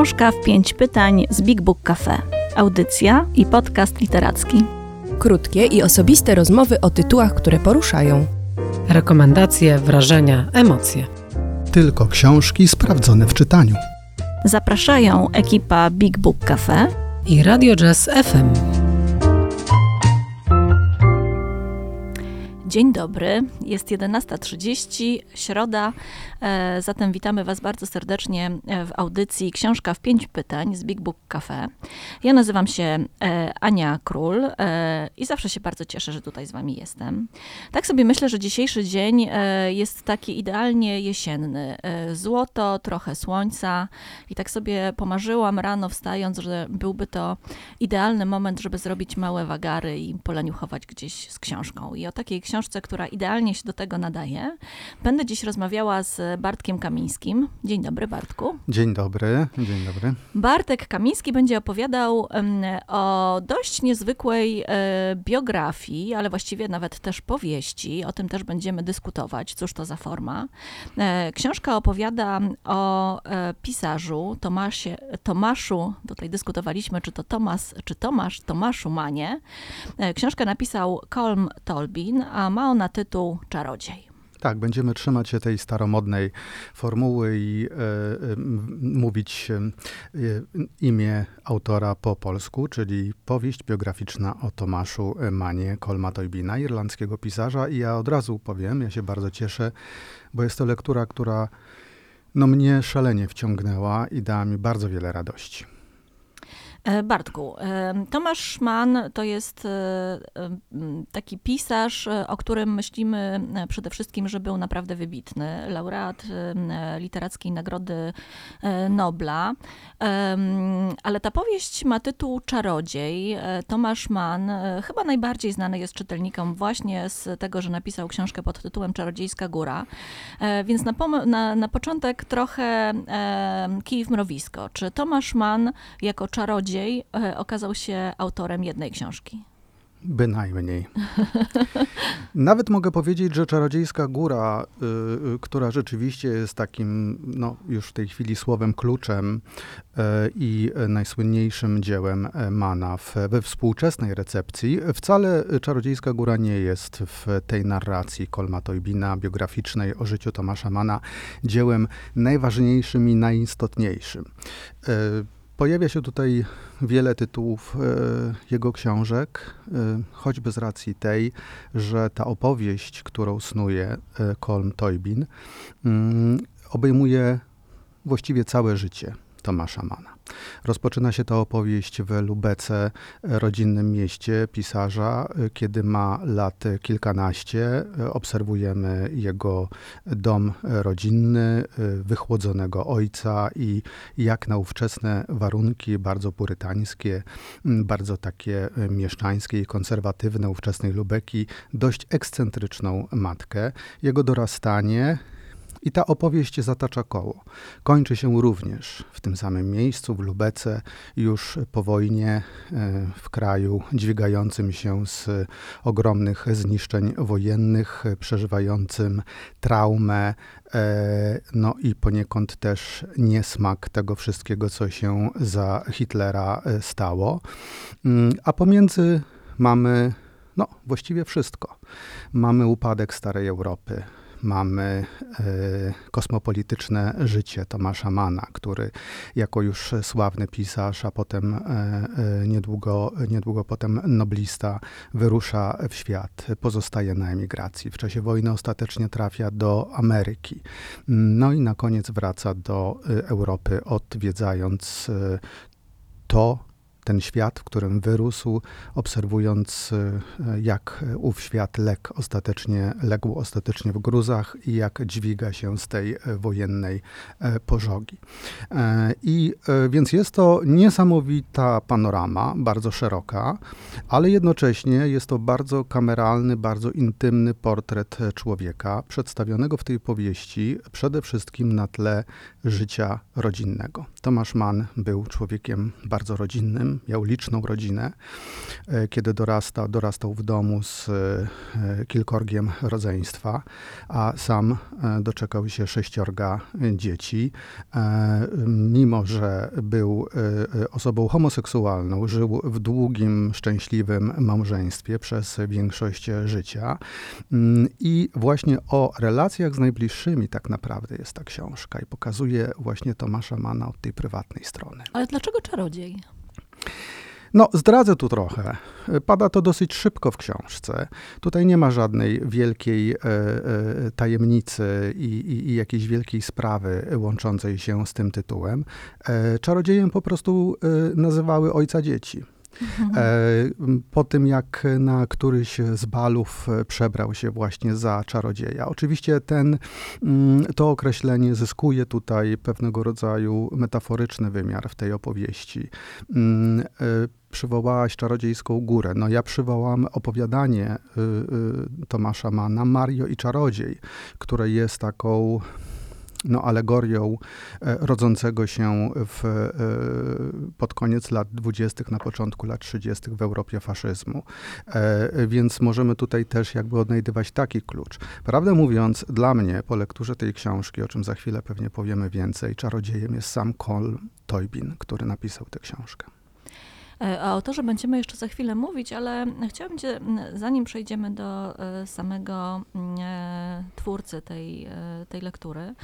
Książka w pięć pytań z Big Book Cafe. Audycja i podcast literacki. Krótkie i osobiste rozmowy o tytułach, które poruszają. Rekomendacje, wrażenia, emocje. Tylko książki sprawdzone w czytaniu. Zapraszają ekipa Big Book Cafe i Radio Jazz FM. Dzień dobry, jest 11.30, środa, e, zatem witamy Was bardzo serdecznie e, w audycji Książka w pięć pytań z Big Book Cafe. Ja nazywam się e, Ania Król i zawsze się bardzo cieszę, że tutaj z Wami jestem. Tak sobie myślę, że dzisiejszy dzień jest taki idealnie jesienny. Złoto, trochę słońca i tak sobie pomarzyłam rano wstając, że byłby to idealny moment, żeby zrobić małe wagary i poleniuchować gdzieś z książką. I o takiej książce książce, która idealnie się do tego nadaje. Będę dziś rozmawiała z Bartkiem Kamińskim. Dzień dobry, Bartku. Dzień dobry, dzień dobry. Bartek Kamiński będzie opowiadał o dość niezwykłej e, biografii, ale właściwie nawet też powieści. O tym też będziemy dyskutować, cóż to za forma. E, książka opowiada o e, pisarzu Tomasie, Tomaszu, tutaj dyskutowaliśmy, czy to Tomas, czy Tomasz, Tomaszu Manie. Książkę napisał Colm Tolbin, a ma ona tytuł Czarodziej. Tak, będziemy trzymać się tej staromodnej formuły i e, e, mówić e, imię autora po polsku, czyli powieść biograficzna o Tomaszu Manie Kolma Toybina, irlandzkiego pisarza. I ja od razu powiem, ja się bardzo cieszę, bo jest to lektura, która no, mnie szalenie wciągnęła i dała mi bardzo wiele radości. E, Bartku, e, Tomasz Mann to jest e, taki pisarz, o którym myślimy przede wszystkim, że był naprawdę wybitny. Laureat Literackiej Nagrody Nobla. Ale ta powieść ma tytuł Czarodziej. Tomasz Mann chyba najbardziej znany jest czytelnikom właśnie z tego, że napisał książkę pod tytułem Czarodziejska Góra. Więc na, na, na początek trochę kij w mrowisko. Czy Tomasz Mann jako czarodziej e, okazał się autorem jednej książki. Bynajmniej. Nawet mogę powiedzieć, że Czarodziejska Góra, y, y, która rzeczywiście jest takim, no już w tej chwili słowem kluczem y, i najsłynniejszym dziełem Mana w, we współczesnej recepcji, wcale Czarodziejska Góra nie jest w tej narracji Kolma Toybina biograficznej o życiu Tomasza Mana dziełem najważniejszym i najistotniejszym. Pojawia się tutaj wiele tytułów e, jego książek, e, choćby z racji tej, że ta opowieść, którą snuje e, Colm Toybin, mm, obejmuje właściwie całe życie Tomasza Mana. Rozpoczyna się ta opowieść w Lubece, rodzinnym mieście pisarza. Kiedy ma lat kilkanaście, obserwujemy jego dom rodzinny, wychłodzonego ojca i jak na ówczesne warunki, bardzo purytańskie, bardzo takie mieszczańskie i konserwatywne ówczesnej Lubeki, dość ekscentryczną matkę. Jego dorastanie, i ta opowieść zatacza koło. Kończy się również w tym samym miejscu, w Lubece, już po wojnie, e, w kraju dźwigającym się z ogromnych zniszczeń wojennych, przeżywającym traumę, e, no i poniekąd też niesmak tego wszystkiego, co się za Hitlera e, stało. Mm, a pomiędzy mamy no, właściwie wszystko. Mamy upadek starej Europy, mamy e, kosmopolityczne życie Tomasza Mana, który jako już sławny pisarz, a potem e, e, niedługo, niedługo potem noblista wyrusza w świat, pozostaje na emigracji. W czasie wojny ostatecznie trafia do Ameryki. No i na koniec wraca do Europy, odwiedzając to, ten świat, w którym wyrósł, obserwując e, jak ów świat legł ostatecznie, legł ostatecznie w gruzach i jak dźwiga się z tej e, wojennej e, pożogi. I więc jest to niesamowita panorama, bardzo szeroka, ale jednocześnie jest to bardzo kameralny, bardzo intymny portret człowieka, przedstawionego w tej powieści przede wszystkim na tle życia rodzinnego. Tomasz Mann był człowiekiem bardzo rodzinnym, miał liczną rodzinę. E, kiedy dorasta, dorastał w domu z e, kilkorgiem rodzeństwa, a sam e, doczekał się sześciorga dzieci. Mimo, że był osobą homoseksualną, żył w długim, szczęśliwym małżeństwie przez większość życia. Mm, I właśnie o relacjach z najbliższymi tak naprawdę jest ta książka i pokazuje właśnie Tomasza Mana od tej prywatnej strony. Ale dlaczego czarodziej? No, zdradzę tu trochę. Pada to dosyć szybko w książce. Tutaj nie ma żadnej wielkiej e, e, tajemnicy i, i, i, jakiejś wielkiej sprawy łączącej się z tym tytułem. E, czarodziejem po prostu e, nazywały ojca dzieci. E, po tym, jak na któryś z balów e, przebrał się właśnie za czarodzieja. Oczywiście ten, mm, to określenie zyskuje tutaj pewnego rodzaju metaforyczny wymiar w tej opowieści mm, e, przywołałaś Czarodziejską Górę. No ja przywołam opowiadanie y, y, Tomasza Mana, Mario i Czarodziej, które jest taką no, alegorią e, rodzącego się w, e, pod koniec lat 20., na początku lat 30. w Europie faszyzmu. E, więc możemy tutaj też jakby odnajdywać taki klucz. Prawdę mówiąc, dla mnie po lekturze tej książki, o czym za chwilę pewnie powiemy więcej, czarodziejem jest sam Kol Toybin, który napisał tę książkę. E, o autorze będziemy jeszcze za chwilę mówić, ale chciałabym Cię, zanim przejdziemy do e, samego e, twórcy tej, tej lektury,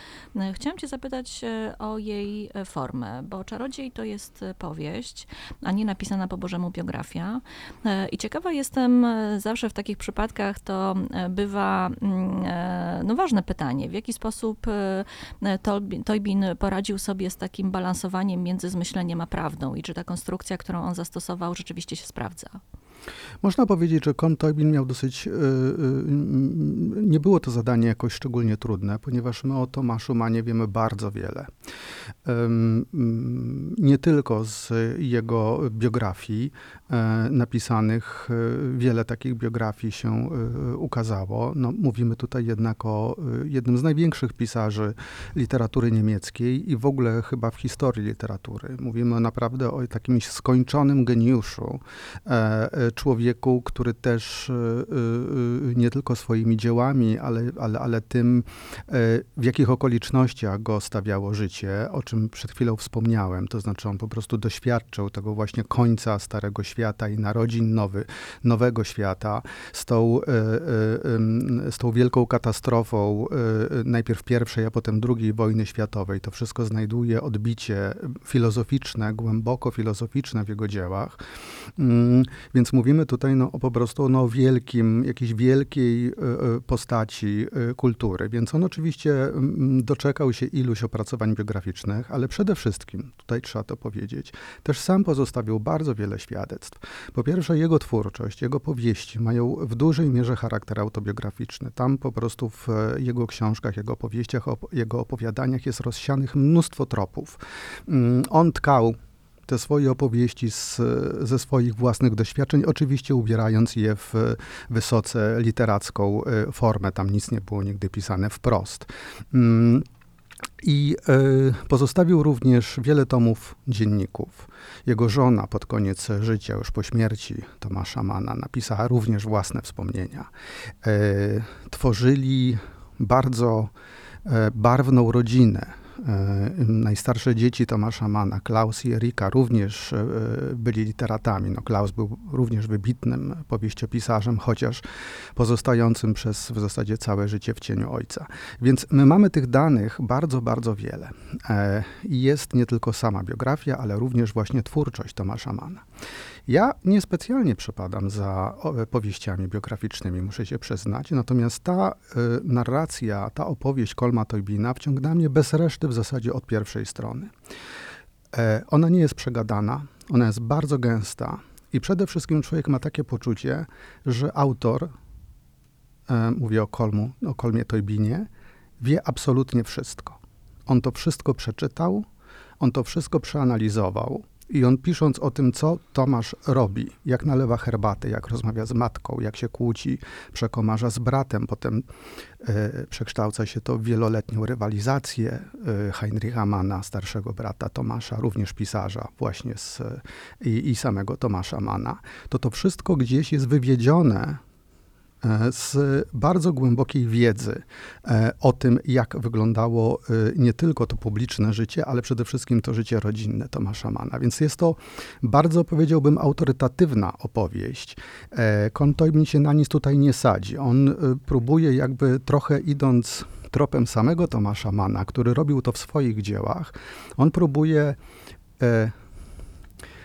chciałam Cię zapytać o jej formę, bo Czarodziej to jest powieść, a nie napisana po Bożemu biografia. I ciekawa jestem, zawsze w takich przypadkach to bywa no, ważne pytanie, w jaki sposób Toybin poradził sobie z takim balansowaniem między zmyśleniem a prawdą i czy ta konstrukcja, którą on zastosował, rzeczywiście się sprawdza. Można powiedzieć, że Kon Toybin miał dosyć, yy, yy, nie było to zadanie jakoś szczególnie trudne, ponieważ my o Tomaszu Manie wiemy bardzo wiele. Yy, nie tylko z jego biografii napisanych, e, wiele takich biografii się e, ukazało. No, mówimy tutaj jednak o jednym z największych pisarzy literatury niemieckiej i w ogóle chyba w historii literatury. Mówimy naprawdę o takim skończonym geniuszu człowieku, który też e, e, nie tylko swoimi dziełami, ale, ale, ale tym, e, w jakich okolicznościach go stawiało życie, o czym przed chwilą wspomniałem. To znaczy, on po prostu doświadczył tego właśnie końca Starego Świata i narodzin nowy, nowego świata z tą, z tą wielką katastrofą najpierw pierwszej, a potem drugiej wojny światowej. To wszystko znajduje odbicie filozoficzne, głęboko filozoficzne w jego dziełach. Mm, więc mówimy tutaj no, o po prostu no, wielkim, jakiejś wielkiej e, e, postaci e, kultury. Więc on oczywiście doczekał się iluś opracowań biograficznych, ale przede wszystkim, tutaj trzeba to powiedzieć, też sam pozostawił bardzo wiele świadectw. Po pierwsze, jego twórczość, jego powieści mają w dużej mierze charakter autobiograficzny. Tam po prostu w jego książkach, jego opowieściach, jego opowiadaniach jest rozsianych mnóstwo tropów. Mm, on tkał te swoje opowieści z, ze swoich własnych doświadczeń, oczywiście ubierając je w wysoce literacką e, formę. Tam nic nie było nigdy pisane wprost. I y, pozostawił również wiele tomów dzienników. Jego żona pod koniec życia, już po śmierci Tomasza Mana, napisała również własne wspomnienia. Y, tworzyli bardzo y, barwną rodzinę E, najstarsze dzieci Tomasza Mana, Klaus i Erika, również e, byli literatami. No, Klaus był również wybitnym powieściopisarzem, chociaż pozostającym przez w zasadzie całe życie w cieniu ojca. Więc my mamy tych danych bardzo, bardzo wiele. E, I jest nie tylko sama biografia, ale również właśnie twórczość Tomasza Mana. Ja niespecjalnie przepadam za powieściami biograficznymi, muszę się przyznać, natomiast ta y, narracja, ta opowieść Kolma Toybina wciągnęła mnie bez reszty w zasadzie od pierwszej strony. E, ona nie jest przegadana, ona jest bardzo gęsta i przede wszystkim człowiek ma takie poczucie, że autor, e, mówię o Kolmu, o Kolmie Toybinie, wie absolutnie wszystko. On to wszystko przeczytał, on to wszystko przeanalizował I on pisząc o tym, co Tomasz robi, jak nalewa herbatę, jak rozmawia z matką, jak się kłóci, przekomarza z bratem, potem e, przekształca się to w wieloletnią rywalizację e, Heinricha Manna, starszego brata Tomasza, również pisarza właśnie z, i, i samego Tomasza Manna, to to wszystko gdzieś jest wywiedzione z bardzo głębokiej wiedzy e, o tym, jak wyglądało e, nie tylko to publiczne życie, ale przede wszystkim to życie rodzinne Tomasza Mana. Więc jest to bardzo, powiedziałbym, autorytatywna opowieść. Kontojmin się na nic tutaj nie sadzi. On próbuje jakby trochę idąc tropem samego Tomasza Mana, który robił to w swoich dziełach, on próbuje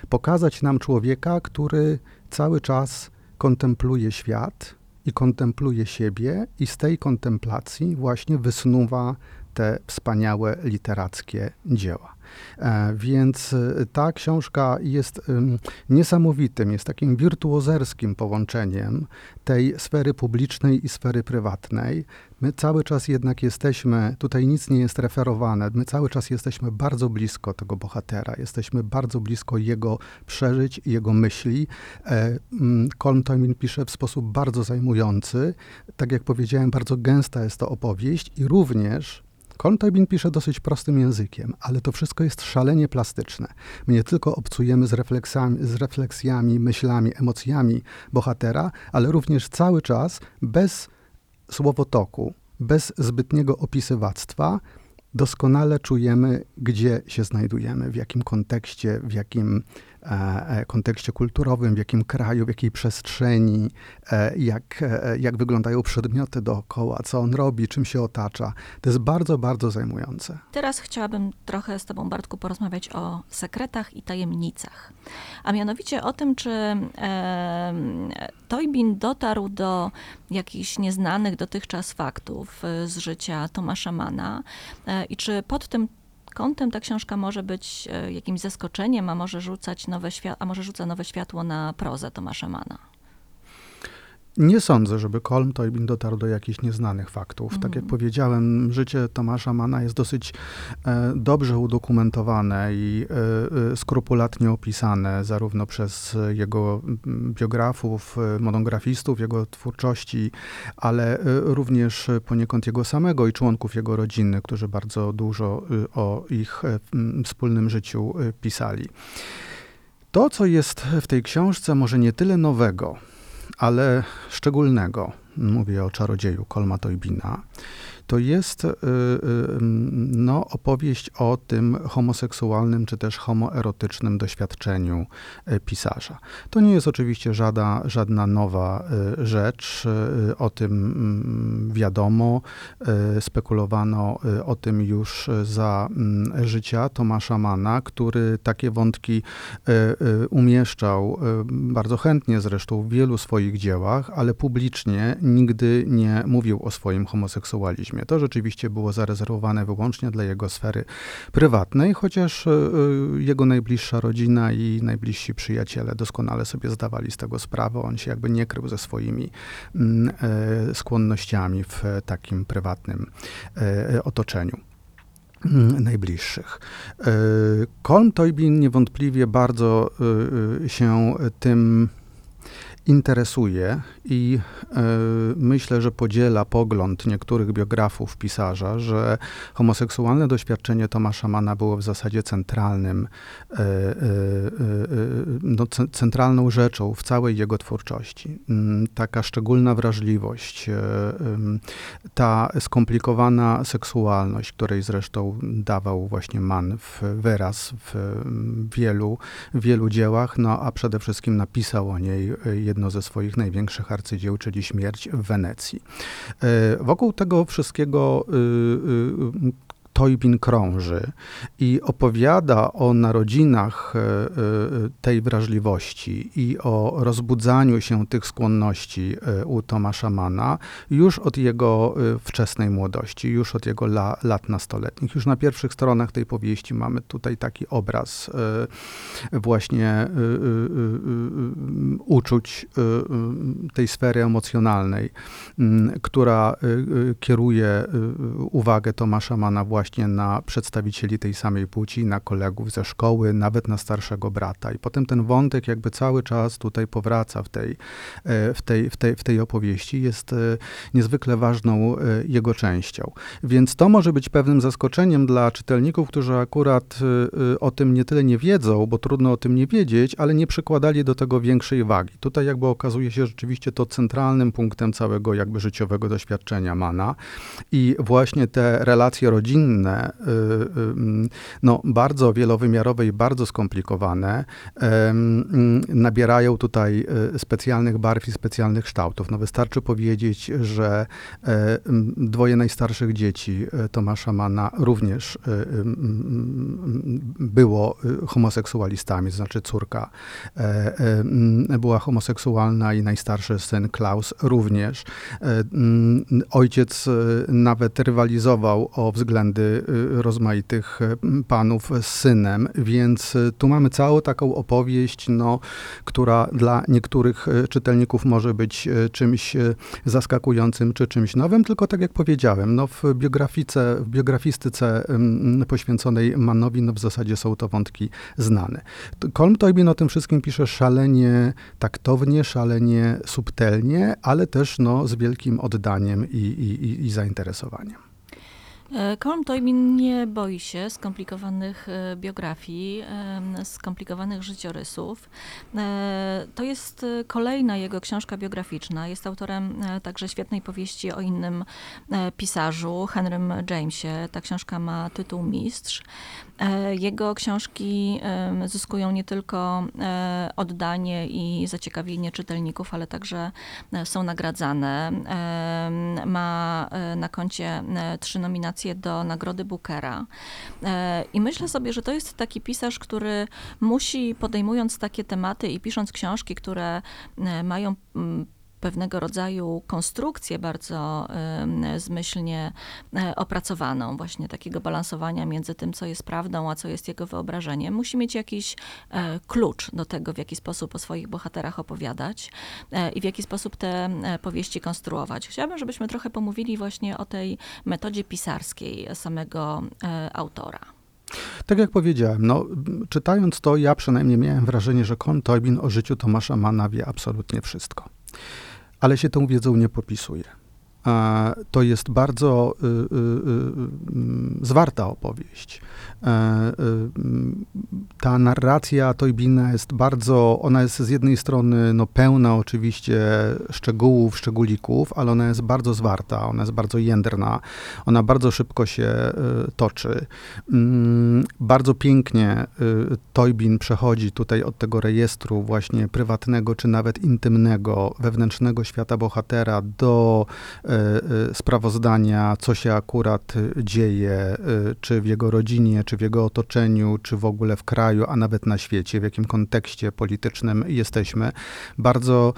pokazać nam człowieka, który cały czas kontempluje świat i kontempluje siebie, i z tej kontemplacji właśnie wysnuwa te wspaniałe literackie dzieła. E, więc e, ta książka jest niesamowitym, jest takim wirtuozerskim połączeniem tej sfery publicznej i sfery prywatnej. My cały czas jednak jesteśmy, tutaj nic nie jest referowane, my cały czas jesteśmy bardzo blisko tego bohatera, jesteśmy bardzo blisko jego przeżyć, jego myśli. E, Colm Tomin pisze w sposób bardzo zajmujący. Tak jak powiedziałem, bardzo gęsta jest to opowieść i również Koltebin pisze dosyć prostym językiem, ale to wszystko jest szalenie plastyczne. My nie tylko obcujemy z z refleksjami, myślami, emocjami bohatera, ale również cały czas bez słowotoku, bez zbytniego opisywactwa, doskonale czujemy, gdzie się znajdujemy, w jakim kontekście, w jakim kontekście kulturowym, w jakim kraju, w jakiej przestrzeni, e, jak, jak wyglądają przedmioty dookoła, co on robi, czym się otacza. To jest bardzo, bardzo zajmujące. Teraz chciałabym trochę z Tobą, Bartku, porozmawiać o sekretach i tajemnicach. A mianowicie o tym, czy e, Toybin dotarł do jakichś nieznanych dotychczas faktów z życia Tomasza Mana e, i czy pod tym kątem ta książka może być e, jakimś zaskoczeniem, a może rzucać nowe a może rzuca nowe światło na prozę Tomasza Mana. Nie sądzę, żeby Kolm Toybin dotarł do jakichś nieznanych faktów. Tak jak mhm. powiedziałem, życie Tomasza Mana jest dosyć e, dobrze udokumentowane i e, e skrupulatnie opisane, zarówno przez jego biografów, e, monografistów, jego twórczości, ale e, również poniekąd jego samego i członków jego rodziny, którzy bardzo dużo o ich wspólnym życiu pisali. To, co jest w tej książce, może nie tyle nowego, ale szczególnego, mówię o czarodzieju Kolma Toybina, to jest y, y, no, opowieść o tym homoseksualnym czy też homoerotycznym doświadczeniu y, pisarza. To nie jest oczywiście żadna, żadna nowa rzecz. O tym mm, wiadomo. Spekulowano o tym już za mm, życia Tomasza Mana, który takie wątki umieszczał bardzo chętnie zresztą w wielu swoich dziełach, ale publicznie nigdy nie mówił o swoim homoseksualizmie. To rzeczywiście było zarezerwowane wyłącznie dla jego sfery prywatnej, chociaż e, e, jego najbliższa rodzina i najbliżsi przyjaciele doskonale sobie zdawali z tego sprawę. On się jakby nie krył ze swoimi mm, e, skłonnościami w takim prywatnym otoczeniu mm, najbliższych. Kolm Toybin niewątpliwie bardzo się tym interesuje i e, myślę, że podziela pogląd niektórych biografów pisarza, że homoseksualne doświadczenie Tomasza Mana było w zasadzie centralnym, e, e, no, centralną rzeczą w całej jego twórczości. Mm, taka szczególna wrażliwość, ta skomplikowana seksualność, której zresztą dawał właśnie Mann w wyraz w wielu, wielu dziełach, no a przede wszystkim napisał o niej jedno ze swoich największych arcydzieł, czyli Śmierć w Wenecji. E, wokół tego wszystkiego y, y, Toybin krąży i opowiada o narodzinach e, e, tej wrażliwości i o rozbudzaniu się tych skłonności e, u Tomasza Mana już od jego wczesnej młodości, już od jego la, lat nastoletnich. Już na pierwszych stronach tej powieści mamy tutaj taki obraz właśnie uczuć tej sfery emocjonalnej, która kieruje uwagę Tomasza Mana właśnie właśnie na przedstawicieli tej samej płci, na kolegów ze szkoły, nawet na starszego brata. I potem ten wątek jakby cały czas tutaj powraca w tej, e, w tej, w tej, w tej opowieści, jest e, niezwykle ważną e, jego częścią. Więc to może być pewnym zaskoczeniem dla czytelników, którzy akurat o tym nie tyle nie wiedzą, bo trudno o tym nie wiedzieć, ale nie przykładali do tego większej wagi. Tutaj jakby okazuje się rzeczywiście to centralnym punktem całego jakby życiowego doświadczenia Mana i właśnie te relacje rodzinne, no bardzo wielowymiarowe i bardzo skomplikowane, nabierają tutaj specjalnych barw i specjalnych kształtów. No wystarczy powiedzieć, że e, dwoje najstarszych dzieci e, Tomasza Mana również e, było homoseksualistami, to znaczy córka była homoseksualna i najstarszy syn Klaus również. Ojciec nawet rywalizował o względy rozmaitych panów z synem, więc tu mamy całą taką opowieść, no, która dla niektórych czytelników może być czymś zaskakującym czy czymś nowym, tylko tak jak powiedziałem, no w biografice, w biografistyce poświęconej Manowi, no w zasadzie są to wątki znane. Colm Toybin o tym wszystkim pisze szalenie taktownie, szalenie subtelnie, ale też no, z wielkim oddaniem i, i, i zainteresowaniem. E, Colm Toybin nie boi się skomplikowanych e, biografii, skomplikowanych życiorysów. E, to jest kolejna jego książka biograficzna. Jest autorem także świetnej powieści o innym pisarzu, Henrym Jamesie. Ta książka ma tytuł Mistrz. Jego książki zyskują nie tylko oddanie i zaciekawienie czytelników, ale także są nagradzane. Ma na koncie trzy nominacje nominację do Nagrody Bookera. E, I myślę sobie, że to jest taki pisarz, który musi, podejmując takie tematy i pisząc książki, które e, mają mm, pewnego rodzaju konstrukcję bardzo zmyślnie e, opracowaną, właśnie takiego balansowania między tym, co jest prawdą, a co jest jego wyobrażeniem. Musi mieć jakiś e, klucz do tego, w jaki sposób o swoich bohaterach opowiadać e, i w jaki sposób te powieści konstruować. Chciałabym, żebyśmy trochę pomówili właśnie o tej metodzie pisarskiej samego autora. Tak jak powiedziałem, no, czytając to, ja przynajmniej miałem wrażenie, że Kon Toybin o życiu Tomasza Mana wie absolutnie wszystko ale się tą wiedzą nie popisuje. To jest bardzo y, y, y, zwarta opowieść. E, ta narracja Toybina jest bardzo, ona jest z jednej strony no, pełna oczywiście szczegółów, szczególików, ale ona jest bardzo zwarta, ona jest bardzo jędrna, ona bardzo szybko się toczy. Mm, bardzo pięknie Toybin przechodzi tutaj od tego rejestru właśnie prywatnego, czy nawet intymnego, wewnętrznego świata bohatera do sprawozdania, co się akurat dzieje, e, czy w jego rodzinie, czy w jego otoczeniu, czy w ogóle w kraju, a nawet na świecie, w jakim kontekście politycznym jesteśmy. Bardzo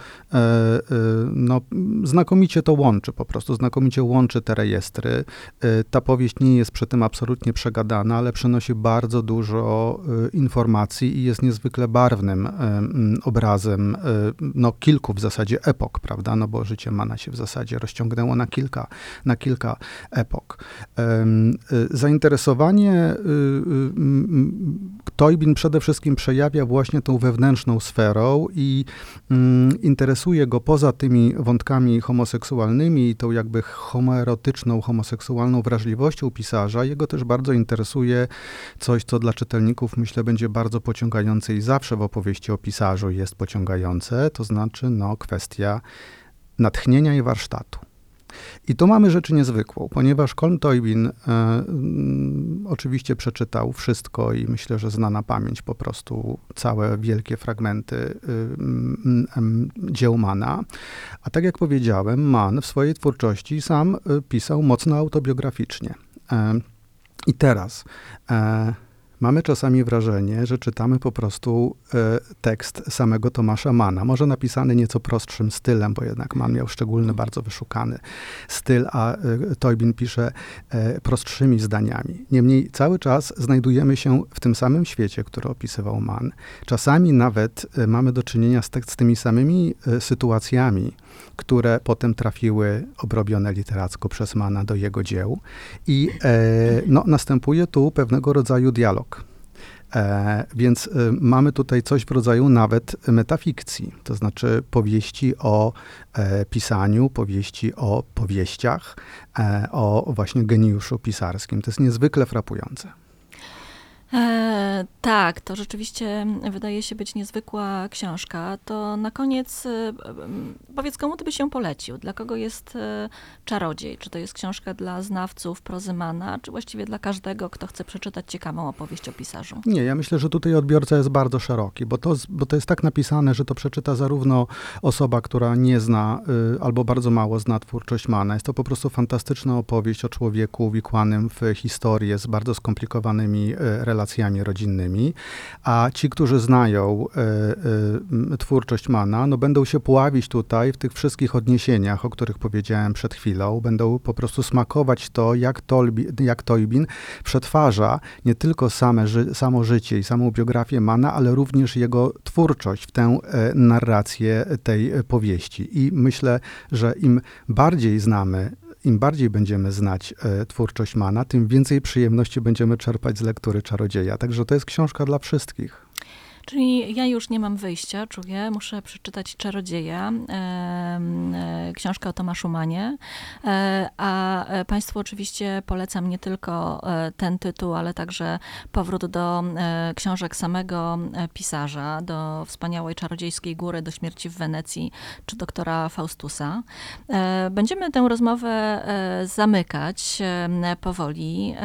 no, znakomicie to łączy, po prostu znakomicie łączy te rejestry. Ta powieść nie jest przy tym absolutnie przegadana, ale przynosi bardzo dużo informacji i jest niezwykle barwnym obrazem no, kilku w zasadzie epok, prawda, no bo życie Mana się w zasadzie rozciągnęło na kilka, na kilka epok. Y, zainteresowanie y, y, Toybin przede wszystkim przejawia właśnie tą wewnętrzną sferą i mm, interesuje go poza tymi wątkami homoseksualnymi i tą jakby homoerotyczną, homoseksualną wrażliwością pisarza, jego też bardzo interesuje coś, co dla czytelników myślę będzie bardzo pociągające i zawsze w opowieści o pisarzu jest pociągające, to znaczy no, kwestia natchnienia i warsztatu. I tu mamy rzeczy niezwykłą, ponieważ Colm Toybin e, mm, oczywiście przeczytał wszystko i myślę, że zna na pamięć po prostu całe wielkie fragmenty y, mm, mm, dzieł Mana. A tak jak powiedziałem, Mann w swojej twórczości sam y, pisał mocno autobiograficznie. E, I teraz e, mamy czasami wrażenie, że czytamy po prostu e, tekst samego Tomasza Mana. Może napisany nieco prostszym stylem, bo jednak Mann miał szczególny, bardzo wyszukany styl, a e, Toybin pisze e, prostszymi zdaniami. Niemniej cały czas znajdujemy się w tym samym świecie, który opisywał Mann. Czasami nawet e, mamy do czynienia z, tek- z tymi samymi sytuacjami, które potem trafiły obrobione literacko przez Mana do jego dzieł. I e, no, następuje tu pewnego rodzaju dialog. E, więc e, mamy tutaj coś w rodzaju nawet metafikcji, to znaczy powieści o e, pisaniu, powieści o powieściach, e, o właśnie geniuszu pisarskim. To jest niezwykle frapujące. E, tak, to rzeczywiście wydaje się być niezwykła książka. To na koniec e, m, powiedz, komu ty byś się polecił? Dla kogo jest e, Czarodziej? Czy to jest książka dla znawców prozymana, czy właściwie dla każdego, kto chce przeczytać ciekawą opowieść o pisarzu? Nie, ja myślę, że tutaj odbiorca jest bardzo szeroki, bo to, bo to jest tak napisane, że to przeczyta zarówno osoba, która nie zna y, albo bardzo mało zna twórczość Mana. Jest to po prostu fantastyczna opowieść o człowieku uwikłanym w historię z bardzo skomplikowanymi y, relacjami rodzinnymi, a ci, którzy znają y, y, twórczość Mana, no będą się pławić tutaj w tych wszystkich odniesieniach, o których powiedziałem przed chwilą, będą po prostu smakować to, jak, Tolbi, jak przetwarza nie tylko same ży, samo życie i samą biografię Mana, ale również jego twórczość w tę e, narrację tej powieści. I myślę, że im bardziej znamy, im bardziej będziemy znać e, twórczość Mana, tym więcej przyjemności będziemy czerpać z lektury Czarodzieja. Także to jest książka dla wszystkich. Czyli ja już nie mam wyjścia, czuję, muszę przeczytać Czarodzieja, e, książkę o Tomaszu Manie, e, a e, Państwu oczywiście polecam nie tylko ten tytuł, ale także powrót do książek samego pisarza, do wspaniałej Czarodziejskiej Góry, do śmierci w Wenecji, czy doktora Faustusa. Będziemy tę rozmowę zamykać powoli.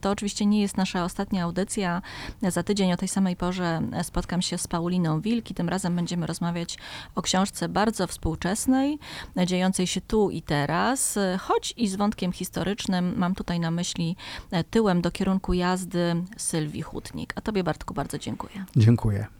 To oczywiście nie jest nasza ostatnia audycja. Za tydzień o tej samej porze spotkam się z Pauliną Wilki. Tym razem będziemy rozmawiać o książce bardzo współczesnej, dziejącej się tu i teraz, choć i z wątkiem historycznym. Mam tutaj na myśli e, tyłem do kierunku jazdy Sylwii Hutnik. A tobie, Bartku, bardzo dziękuję. Dziękuję.